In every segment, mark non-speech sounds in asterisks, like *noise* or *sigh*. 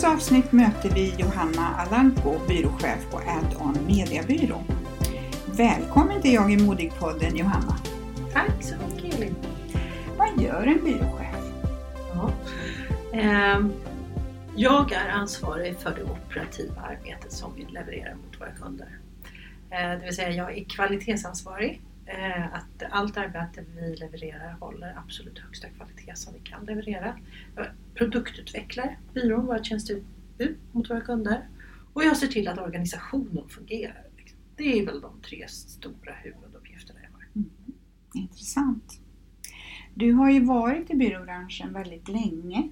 Veckans avsnitt möter vi Johanna Alanko, byråchef på Add-On Mediabyrå. Välkommen till Jag är modig-podden Johanna. Tack så mycket Elin. Vad gör en byråchef? Ja. Ehm, jag är ansvarig för det operativa arbetet som vi levererar mot våra kunder. Eh, det vill säga jag är kvalitetsansvarig. Eh, att allt arbete vi levererar håller absolut högsta kvalitet som vi kan leverera. Jag produktutvecklar byrån, våra tjänsteutbud mot våra kunder. Och jag ser till att organisationen fungerar. Liksom. Det är väl de tre stora huvuduppgifterna jag har. Mm. Intressant. Du har ju varit i byråbranschen väldigt länge.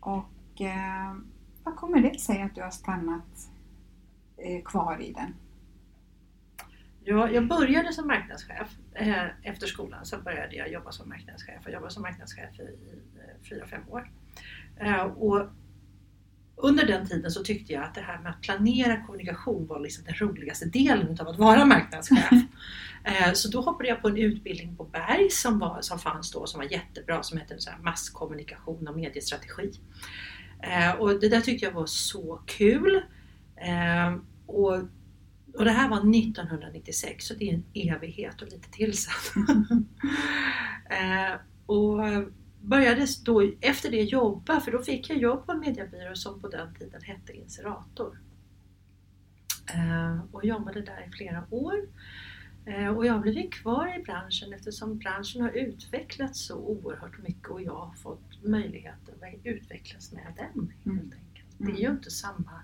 Och eh, vad kommer det sig att du har stannat eh, kvar i den? Ja, jag började som marknadschef. Eh, efter skolan så började jag jobba som marknadschef. Jag jobbade som marknadschef i eh, fyra, fem år. Eh, och under den tiden så tyckte jag att det här med att planera kommunikation var liksom den roligaste delen av att vara marknadschef. *laughs* Så då hoppade jag på en utbildning på Berg som, var, som fanns då som var jättebra som hette så masskommunikation och mediestrategi. Och det där tyckte jag var så kul. Och och det här var 1996 så det är en evighet och lite till sen. *laughs* eh, och började då efter det jobba, för då fick jag jobb på en mediebyrå som på den tiden hette Inserator. Eh, och jobbade där i flera år. Eh, och jag har blivit kvar i branschen eftersom branschen har utvecklats så oerhört mycket och jag har fått möjligheter att utvecklas med den helt mm. enkelt. Det är ju inte samma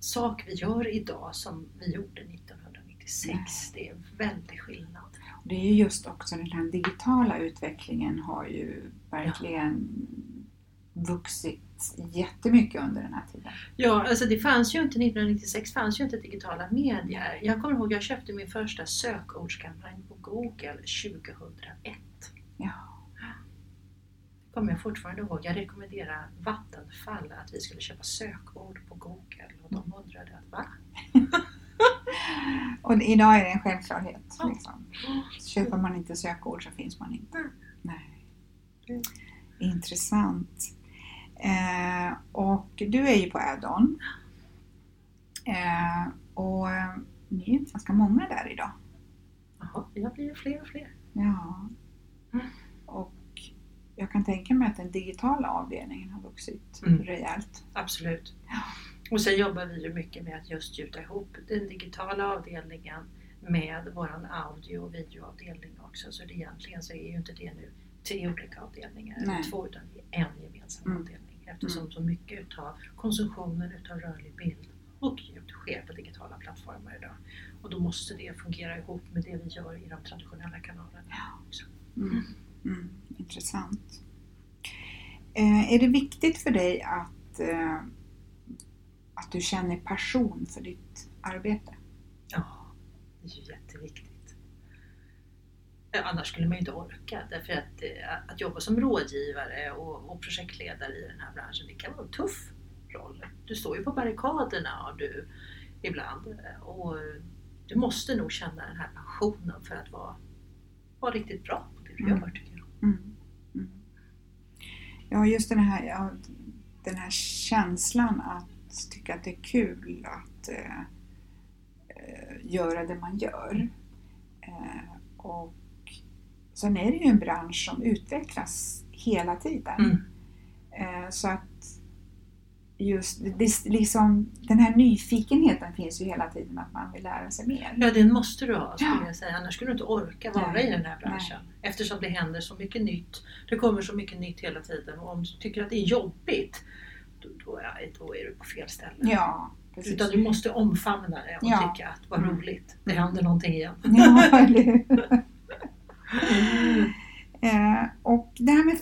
sak vi gör idag som vi gjorde 1996. Nej. Det är en väldig skillnad. Det är ju just också den här digitala utvecklingen har ju verkligen ja. vuxit jättemycket under den här tiden. Ja, alltså det fanns ju inte 1996 fanns ju inte digitala medier. Jag kommer ihåg jag köpte min första sökordskampanj på Google 2001. Ja kommer jag fortfarande ihåg. Jag rekommenderade Vattenfall att vi skulle köpa sökord på Google och de undrade att va? *laughs* och idag är det en självklarhet. Ja. Liksom. Köper man inte sökord så finns man inte. Mm. Nej. Mm. Intressant. Eh, och du är ju på Addon. Eh, och eh, ni är ganska många där idag. Ja, vi har blivit fler och fler. Ja. Mm. Jag kan tänka mig att den digitala avdelningen har vuxit mm. rejält. Absolut. Ja. Och sen jobbar vi ju mycket med att just gjuta ihop den digitala avdelningen med våran audio och videoavdelning också. Så det egentligen så är ju inte det nu tre olika avdelningar eller två utan det är en gemensam mm. avdelning eftersom mm. så mycket utav konsumtionen utav rörlig bild och ljud sker på digitala plattformar idag. Och då måste det fungera ihop med det vi gör i de traditionella kanalerna också. Mm. Mm, intressant. Eh, är det viktigt för dig att, eh, att du känner passion för ditt arbete? Ja, det är ju jätteviktigt. Annars skulle man ju inte orka. Därför att, eh, att jobba som rådgivare och, och projektledare i den här branschen, det kan vara en tuff roll. Du står ju på barrikaderna och du, ibland. Och du måste nog känna den här passionen för att vara, vara riktigt bra på det du mm. gör. Mm. Mm. Ja, just den här, ja, den här känslan att tycka att det är kul att eh, göra det man gör. Eh, och sen är det ju en bransch som utvecklas hela tiden. Mm. Eh, så att just det, liksom, den här nyfikenheten finns ju hela tiden att man vill lära sig mer. Ja, den måste du ha skulle Ja. jag säga. Annars skulle du inte orka vara Nej. i den här branschen. Eftersom det händer så mycket nytt. Det kommer så mycket nytt hela tiden. Och om du tycker att det är jobbigt, då, då, är, då är du på fel ställe. Ja, precis. Utan du måste omfamna det och Ja. tycka att vad Mm. roligt, det händer någonting igen. Ja, eller hur? Eh, och det här med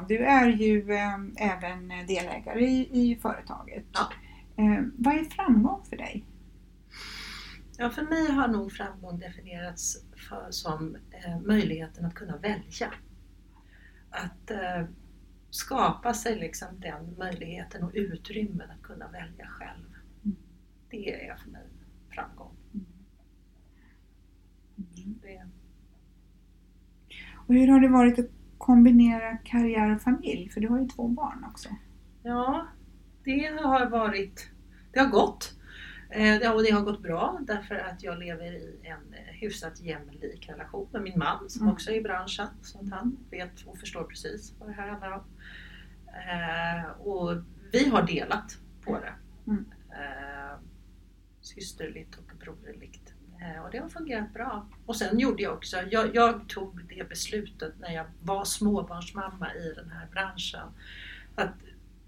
då. Du är ju eh, även delägare i, i företaget. Ja. Eh, vad är framgång för dig? Ja, för mig har nog framgång definierats för, som eh, möjligheten att kunna välja. Att eh, skapa sig liksom den möjligheten och utrymmen att kunna välja själv. Mm. Det är för mig framgång. Det, Och hur har det varit att kombinera karriär och familj? För du har ju två barn också. ja, det har varit, det har gått. Eh, det har- Och det har gått bra därför att jag lever i en eh, hyfsat jämlik relation med min man som Mm. också är i branschen. Så att han vet och förstår precis vad det här handlar om. Eh, och vi har delat på det. Mm. Systerligt och broderligt. Eh, och det har fungerat bra. Och sen gjorde jag också, jag, jag tog det beslutet när jag var småbarnsmamma i den här branschen. Att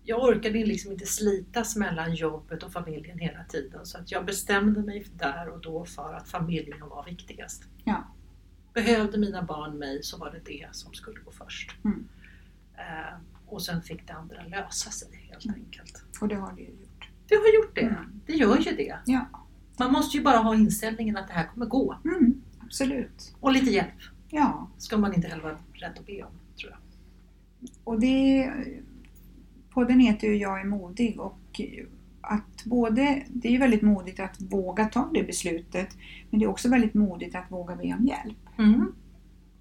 jag orkade liksom inte slitas mellan jobbet och familjen hela tiden. Så att jag bestämde mig där och då för att familjen var viktigast. Ja. Behövde mina barn mig så var det det som skulle gå först. Mm. Eh, och sen fick det andra lösa sig helt Mm. enkelt. Och det har du ju gjort. Det har gjort det. Mm. Det gör ju det. Ja, Man måste ju bara ha inställningen att det här kommer gå. mm, absolut. Och lite hjälp Ja, ska man inte heller vara rädd att be om, tror jag. och det... Podden heter ju Jag är modig och att både... Det är ju väldigt modigt att våga ta det beslutet men det är också väldigt modigt att våga be om hjälp. Mm.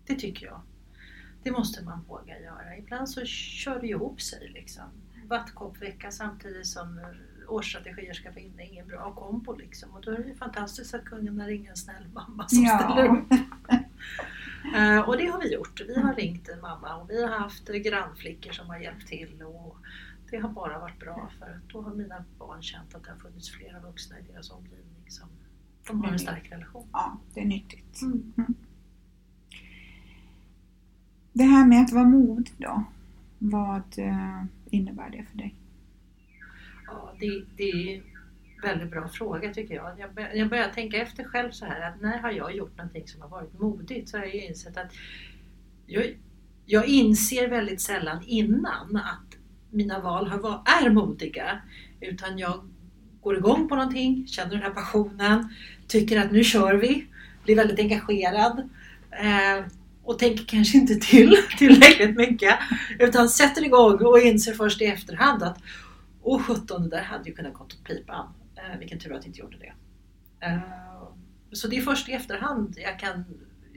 Det tycker jag. Det måste man våga göra. Ibland så kör det ihop sig liksom. Vattkoppvecka samtidigt som årsstrategier ska vinna ingen bra kombo liksom. Och då är det ju fantastiskt att kunna ringa en snäll mamma som Ja. ställer upp. *laughs* Eh, och det har vi gjort. Vi har ringt en mamma och vi har haft grannflickor som har hjälpt till. Och det har bara varit bra för att då har mina barn känt att det har funnits flera vuxna i deras omgivning som de har en stark relation. Ja, det är nyttigt. Mm. Det här med att vara modig då, vad eh, innebär det för dig? Ja, det, det är en väldigt bra fråga tycker jag. Jag börjar, jag börjar tänka efter själv så här att när har jag gjort någonting som har varit modigt så har jag ju insett att jag, jag inser väldigt sällan innan att mina val har, var- är modiga. Utan jag går igång på någonting, känner den här passionen, tycker att nu kör vi, blir väldigt engagerad. Eh, och tänker kanske inte till *laughs* tillräckligt mycket. Utan sätter igång och inser först i efterhand att Åh sjutton, det där hade ju kunnat gått åt pipan. Eh, vilken tur att jag inte gjorde det. Eh, så det är först i efterhand jag kan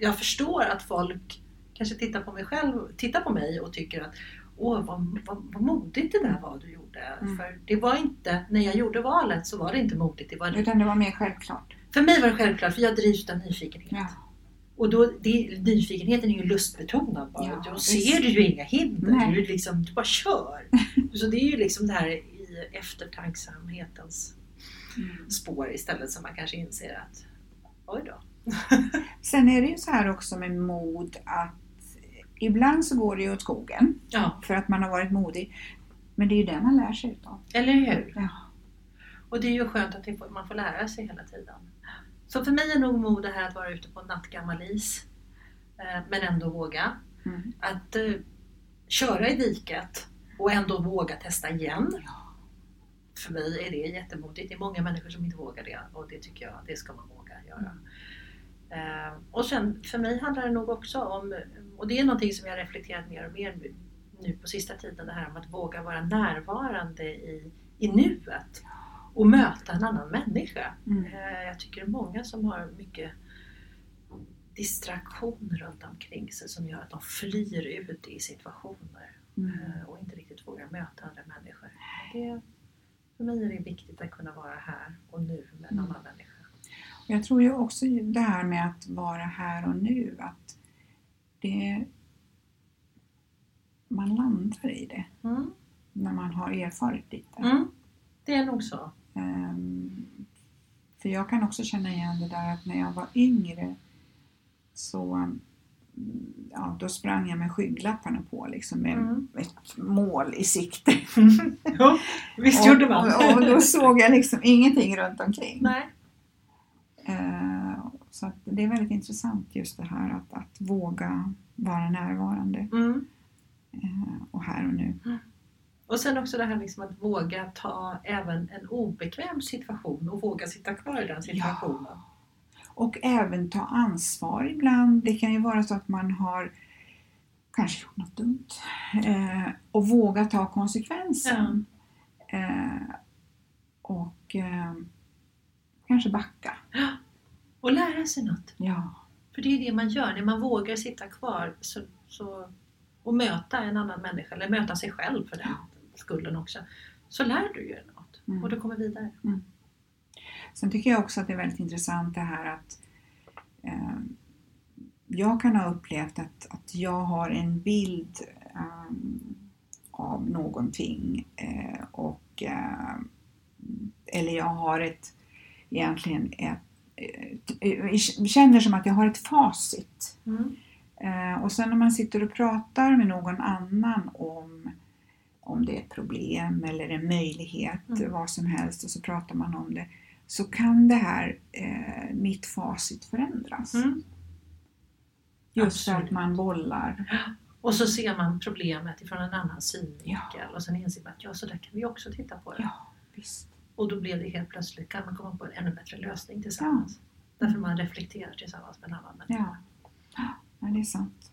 jag förstår att folk kanske tittar på mig själv, tittar på mig och tycker att Åh vad, vad, vad modigt det där var du gjorde. Mm. För det var inte, när jag gjorde valet så var det inte modigt. Det var, Utan det var mer självklart. för mig var det självklart, för jag drivs av nyfikenhet. Ja. Och då, det, nyfikenheten är ju lustbetonad bara. Ja, då visst. ser du ju inga hinder. Nej. Du, liksom, du bara kör. *laughs* Så det är ju liksom det här i eftertanksamhetens Mm. spår istället som man kanske inser att oj då. *laughs* *laughs* Sen är det ju så här också med mod att ibland så går det ju åt skogen Ja, för att man har varit modig. Men det är ju det man lär sig utav. eller hur? Ja. Och det är ju skönt att man får lära sig hela tiden. Så för mig är nog mod det här att vara ute på nattgammal is. Eh, men ändå våga. Mm. Att eh, köra i diket och ändå våga testa igen. För mig är det jättemodigt. Det är många människor som inte vågar det och det tycker jag det ska man våga göra. Eh, och sen för mig handlar det nog också om, och det är någonting som jag reflekterat mer och mer nu- på sista tiden, det här om att våga vara närvarande i, i nuet och möta en annan människa. Mm. Eh, jag tycker det är många som har mycket distraktion runt omkring sig som gör att de flyr ut i situationer Mm. eh, och inte riktigt vågar möta andra människor. Det, för mig är det viktigt att kunna vara här och nu med en Mm. annan människa. Jag tror ju också det här med att vara här och nu, att det man landar i det. Mm. när man har erfarit lite. Mm. Det är nog så. Ehm, för jag kan också känna igen det där att när jag var yngre så ja, då sprang jag med skygglapparna på liksom med Mm. ett mål i sikte. Ja, visst gjorde man. Och, och då såg jag liksom ingenting runt omkring. Nej. Eh, så det är väldigt intressant just det här att, att våga vara närvarande Mm. eh, och här och nu. Och sen också det här liksom att våga ta även en obekväm situation och våga sitta kvar i den situationen. Och även ta ansvar ibland. Det kan ju vara så att man har kanske gjort något dumt eh, och våga ta konsekvensen. Eh, och eh, kanske backa. *gasps* Och lära sig något. Ja. För det är det man gör när man vågar sitta kvar så, så, och möta en annan människa, eller möta sig själv för den skulden också. Så lär du ju något Mm. och du kommer vidare. Sen tycker jag också att det är väldigt intressant det här att eh, jag kan ha upplevt att, att jag har en bild eh, av någonting eh, och eh, eller jag har ett egentligen ett, eh, känner som att jag har ett facit. Mm. Eh, och sen när man sitter och pratar med någon annan om, om det är ett problem eller en möjlighet, Mm. vad som helst, och så pratar man om det, så kan det här, eh, mitt facit förändras. Mm. Just för att man bollar. *gasps* Och så ser man problemet ifrån en annan synvinkel Ja. och sen inser man att ja, så där kan vi också titta på det. Ja, visst. Och då blir det helt plötsligt, kan man komma på en ännu bättre lösning tillsammans. Därför man reflekterar tillsammans med en annan människa. Ja. ja, det är sant.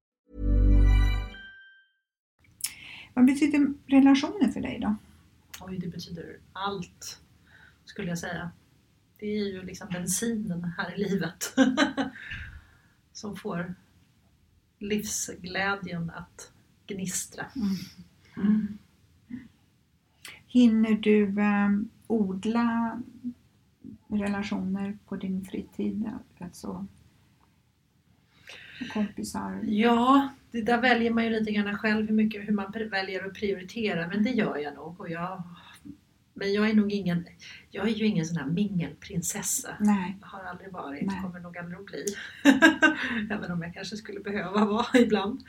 Vad betyder relationer för dig då? Oj, det betyder allt skulle jag säga. Det är ju liksom bensinen här i livet *laughs* som får livsglädjen att gnistra. Hinner du eh, odla relationer på din fritid? Alltså kompisar? Ja, det där väljer man ju lite grann själv hur mycket hur man väljer att prioritera men det gör jag nog. Och jag, men jag är nog ingen, jag är ju ingen sån här mingelprinsessa. Nej. Jag har aldrig varit, Nej. kommer nog aldrig att bli. *laughs* Även om jag kanske skulle behöva *laughs* vara ibland.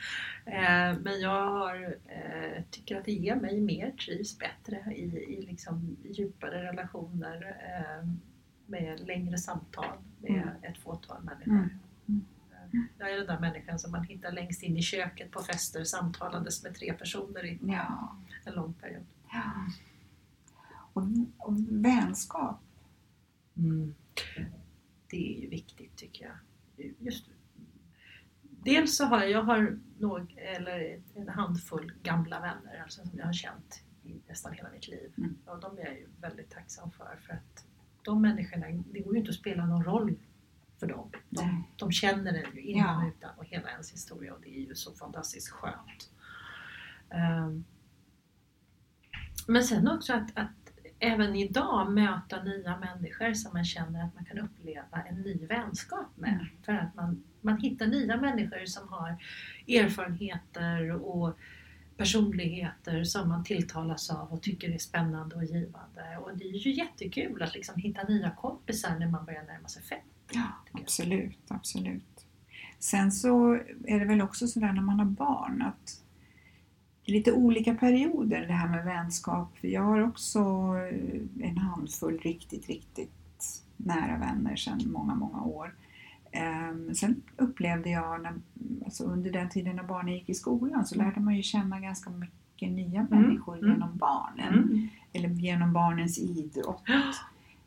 Eh, men jag har, eh, tycker att det ger mig mer, trivs bättre i, i liksom djupare relationer eh, med längre samtal med Mm. ett fåtal människor. Mm. Eh, Jag är den där människan som man hittar längst in i köket på fester samtalandes med tre personer i Ja. en lång period. ja. Och, och vänskap? Mm. Det är ju viktigt tycker jag. Just, dels så har jag, jag har nog, eller en handfull gamla vänner alltså, som jag har känt i nästan hela mitt liv. Mm. Och de är jag ju väldigt tacksam för. För att de människorna, det går ju inte att spela någon roll för dem. De, de känner den ju innan och utan och hela ens historia och det är ju så fantastiskt skönt. Ehm, men sen också att, att även idag möta nya människor som man känner att man kan uppleva en ny vänskap med. Mm. För att man, man hittar nya människor som har erfarenheter och personligheter som man tilltalas av och tycker är spännande och givande. Och det är ju jättekul att liksom hitta nya kompisar när man börjar närma sig 50. Ja, absolut, absolut. Sen så är det väl också sådär när man har barn att det är lite olika perioder det här med vänskap. Jag har också eh, en handfull riktigt, riktigt nära vänner sedan många, många år. Ehm, Sen upplevde jag när, alltså under den tiden när barnen gick i skolan så lärde man ju känna ganska mycket nya människor mm. genom barnen. Mm. Eller genom barnens idrott.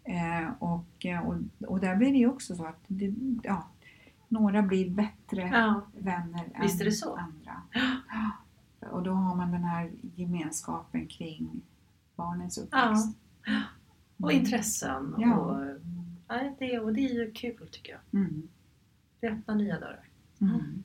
Eh, och, och, och där blir det ju också så att det, ja, några blir bättre Ja, vänner Visst än andra. Ja. Och då har man den här gemenskapen kring barnens uppväxt. och Mm. intressen. Ja. Och, ja, det, och det är ju kul tycker jag. Mm. Det öppnar nya dörrar. Mm.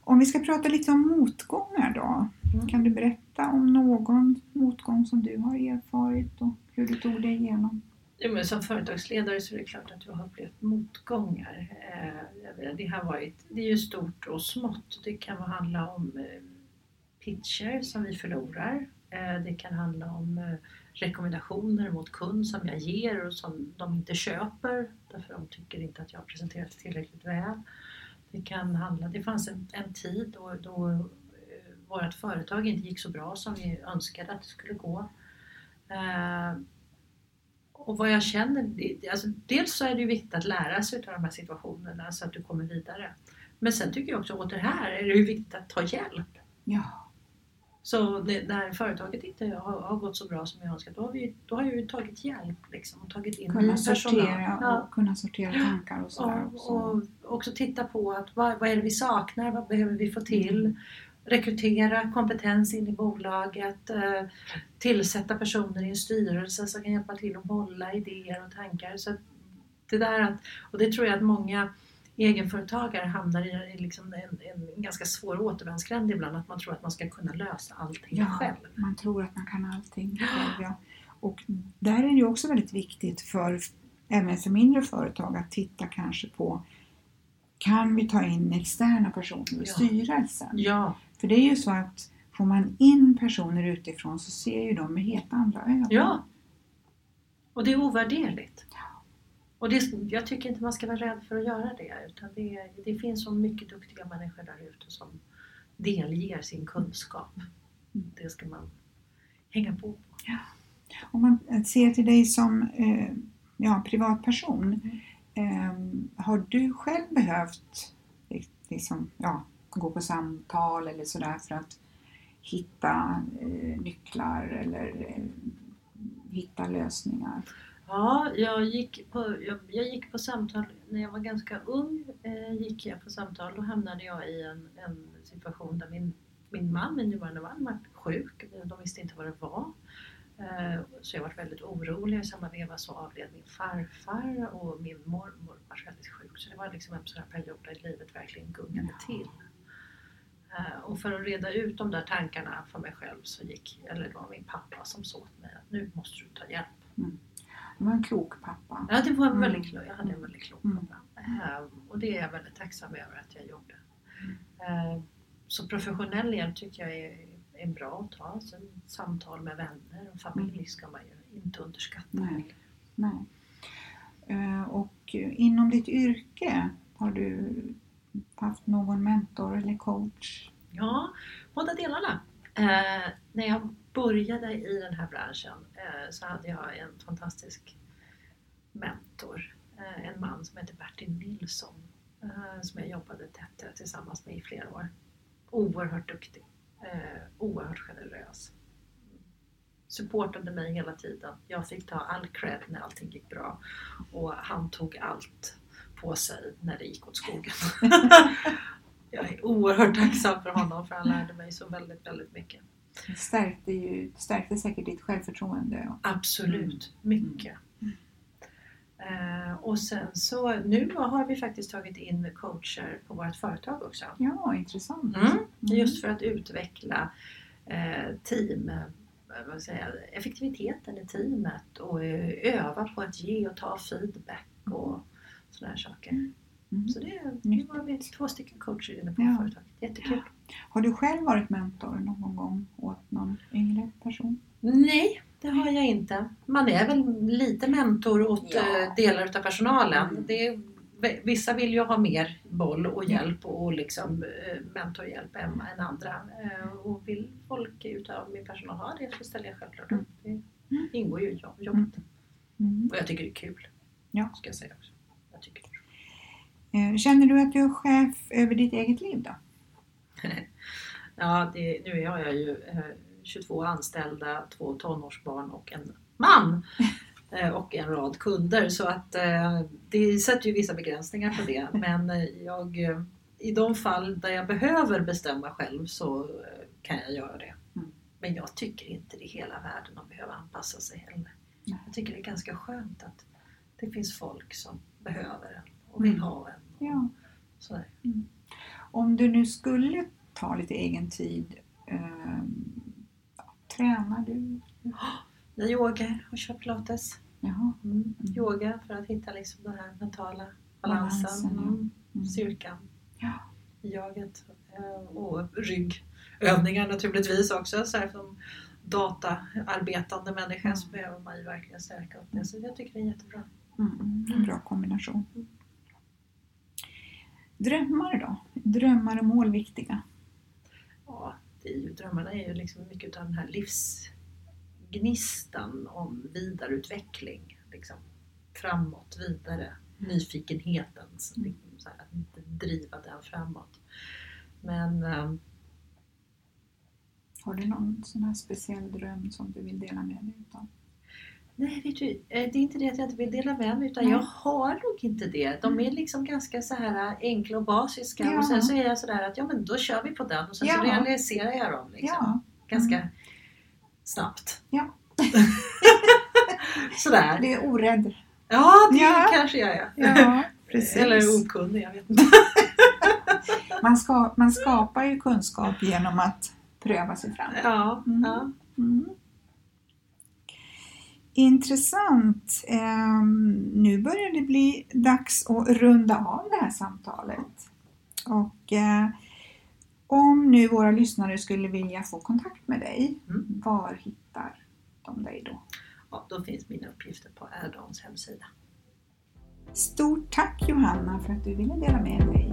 Om vi ska prata lite om motgångar då. Mm. Kan du berätta om någon motgång som du har erfarit och hur du tog dig igenom? Ja, men som företagsledare så är det klart att du har upplevt motgångar. Eh, det, har varit, det är ju stort och smått. Det kan handla om eh, pitcher som vi förlorar. Eh, det kan handla om rekommendationer mot kund som jag ger och som de inte köper därför de tycker inte att jag har presenterat tillräckligt väl. Det kan handla, det fanns en, en tid då, då vårt företag inte gick så bra som vi önskade att det skulle gå. Och vad jag känner, alltså dels så är det ju viktigt att lära sig av de här situationerna så att du kommer vidare. Men sen tycker jag också åt det här är det ju viktigt att ta hjälp. Ja, Så det, när företaget inte har, har gått så bra som jag önskat, då har, vi, då har jag ju tagit hjälp liksom, och tagit in kunna personal. sortera Ja. och kunna sortera tankar och sådär också. Och, och också titta på att vad, vad är det vi saknar, vad behöver vi få till? Rekrytera kompetens in i bolaget, eh, tillsätta personer i en styrelse som kan hjälpa till att bolla idéer och tankar. Så det där att, och det tror jag att många egenföretagare hamnar i liksom en, en ganska svår återvändsgränd ibland, att man tror att man ska kunna lösa allting Ja, själv. man tror att man kan allting själv. Ja. Och där är det också väldigt viktigt för även för mindre företag att titta kanske på kan vi ta in externa personer i Ja. styrelsen? Ja, För det är ju så att får man in personer utifrån så ser ju de med helt andra ögon. Ja. Och det är ovärderligt. Och det, jag tycker inte man ska vara rädd för att göra det. Utan det, det finns så mycket duktiga människor där ute som delger sin kunskap. Det ska man hänga på. på. Om man ser till dig som eh, ja, privatperson. Mm. Eh, har du själv behövt liksom, ja, gå på samtal eller sådär för att hitta eh, nycklar eller eh, hitta lösningar? Ja, jag gick, på, jag, jag gick på samtal när jag var ganska ung. Eh, gick jag på samtal. Då hamnade jag i en, en situation där min, min man, min nuvarande man, var sjuk. De visste inte vad det var. Eh, så jag var väldigt orolig. I samma veva så avled min farfar och min mormor var väldigt sjuk. Så det var liksom en sån här period där livet verkligen gungade till. Eh, och för att reda ut de där tankarna för mig själv så gick, eller det var min pappa som sa åt mig att nu måste du ta hjälp. Du var en klok pappa. Ja, det var en Mm. väldigt klok, jag hade en väldigt klok Mm. pappa. Eh, och det är jag väldigt tacksam över att jag gjorde. Eh, så professionell hjälp tycker jag är, är bra att ta. Sen samtal med vänner och familj ska man ju inte underskatta. Nej. Nej. Och inom ditt yrke, har du haft någon mentor eller coach? Ja, båda delarna. Eh, när jag började i den här branschen eh, så hade jag en fantastisk mentor. Eh, en man som heter Bertil Nilsson eh, som jag jobbade tätt tillsammans med i flera år. Oerhört duktig, eh, oerhört generös. Supportade mig hela tiden. Jag fick ta all cred när allting gick bra och han tog allt på sig när det gick åt skogen. *laughs* jag är oerhört tacksam för honom för han lärde mig så väldigt, väldigt mycket. Det stärkte, ju, stärkte säkert ditt självförtroende. Absolut, mycket. Eh, och sen så nu har vi faktiskt tagit in coacher på vårt företag också. Ja, intressant. Mm. Just för att utveckla eh, team, eh, vad säger effektiviteten i teamet och eh, öva på att ge och ta feedback och sådana här saker. Mm. Så det, nu har vi två stycken coacher inne på Ja. företaget. Jättekul. Har du själv varit mentor någon gång åt någon yngre person? Nej, det har jag inte. Man är väl lite mentor åt Ja. eh, delar av personalen. Mm. Det är, vissa vill ju ha mer boll och hjälp och liksom eh, mentorhjälp än, än andra. Eh, Och vill folk utav min personal ha det så ställer jag självklart upp. Det ingår ju i jobb- jobbet. Mm. Och jag tycker det är kul. Ja. Ska jag säga också. Jag tycker det. Eh, Känner du att du är chef över ditt eget liv då? *laughs* Ja, det, nu har jag ju eh, 22 anställda, två tonårsbarn och en man. *laughs* Eh, och en rad kunder så att eh, det sätter ju vissa begränsningar på det. *laughs* Men eh, jag, eh, i de fall där jag behöver bestämma själv så eh, kan jag göra det. Mm. Men jag tycker inte det är hela världen att behöva anpassa sig heller. Jag tycker det är ganska skönt att det finns folk som behöver en och vill Mm. ha en. Ja. sådär. Om du nu skulle ta lite egen tid, ja, tränar du? *gasps* Jag yogar och kör pilates. Jaha. Mm. Yoga för att hitta liksom den här mentala balansen, Balansen, ja. mm. Mm. styrkan Ja. i jaget. Eh, Och ryggövningar naturligtvis också. Så här, som dataarbetande människa så behöver man ju verkligen stärka upp det. Så jag tycker det är jättebra. Mm, en bra kombination. Drömmar då? Drömmar och mål viktiga? Ja, det är ju, drömmarna är ju liksom mycket av den här livsgnistan om vidareutveckling. Liksom, framåt, vidare. Nyfikenheten. Så, liksom, så här, att inte driva den framåt. Men ehm, Har du någon sån här speciell dröm som du vill dela med dig utav? Nej, vet du, eh, det är inte det att jag inte vill dela med mig utan Nej. jag har nog inte det. De är liksom ganska så här enkla och basiska Ja. och sen så är jag sådär att ja men då kör vi på den och sen så Ja. realiserar jag dem liksom. Ja. ganska snabbt. Ja. *laughs* Sådär. Du är orädd. Ja, det kanske jag är. Ja, *laughs* precis. Eller okunnig, jag vet inte. *laughs* Man, ska, man skapar ju kunskap genom att pröva sig fram. Ja, Mm. ja. Mm. Intressant. Ehm, nu börjar det bli dags att runda av det här samtalet. Och eh, om nu våra lyssnare skulle vilja få kontakt med dig, Mm. var hittar de dig då? ja, då finns mina uppgifter på Erdons hemsida. Stort tack Johanna för att du ville dela med dig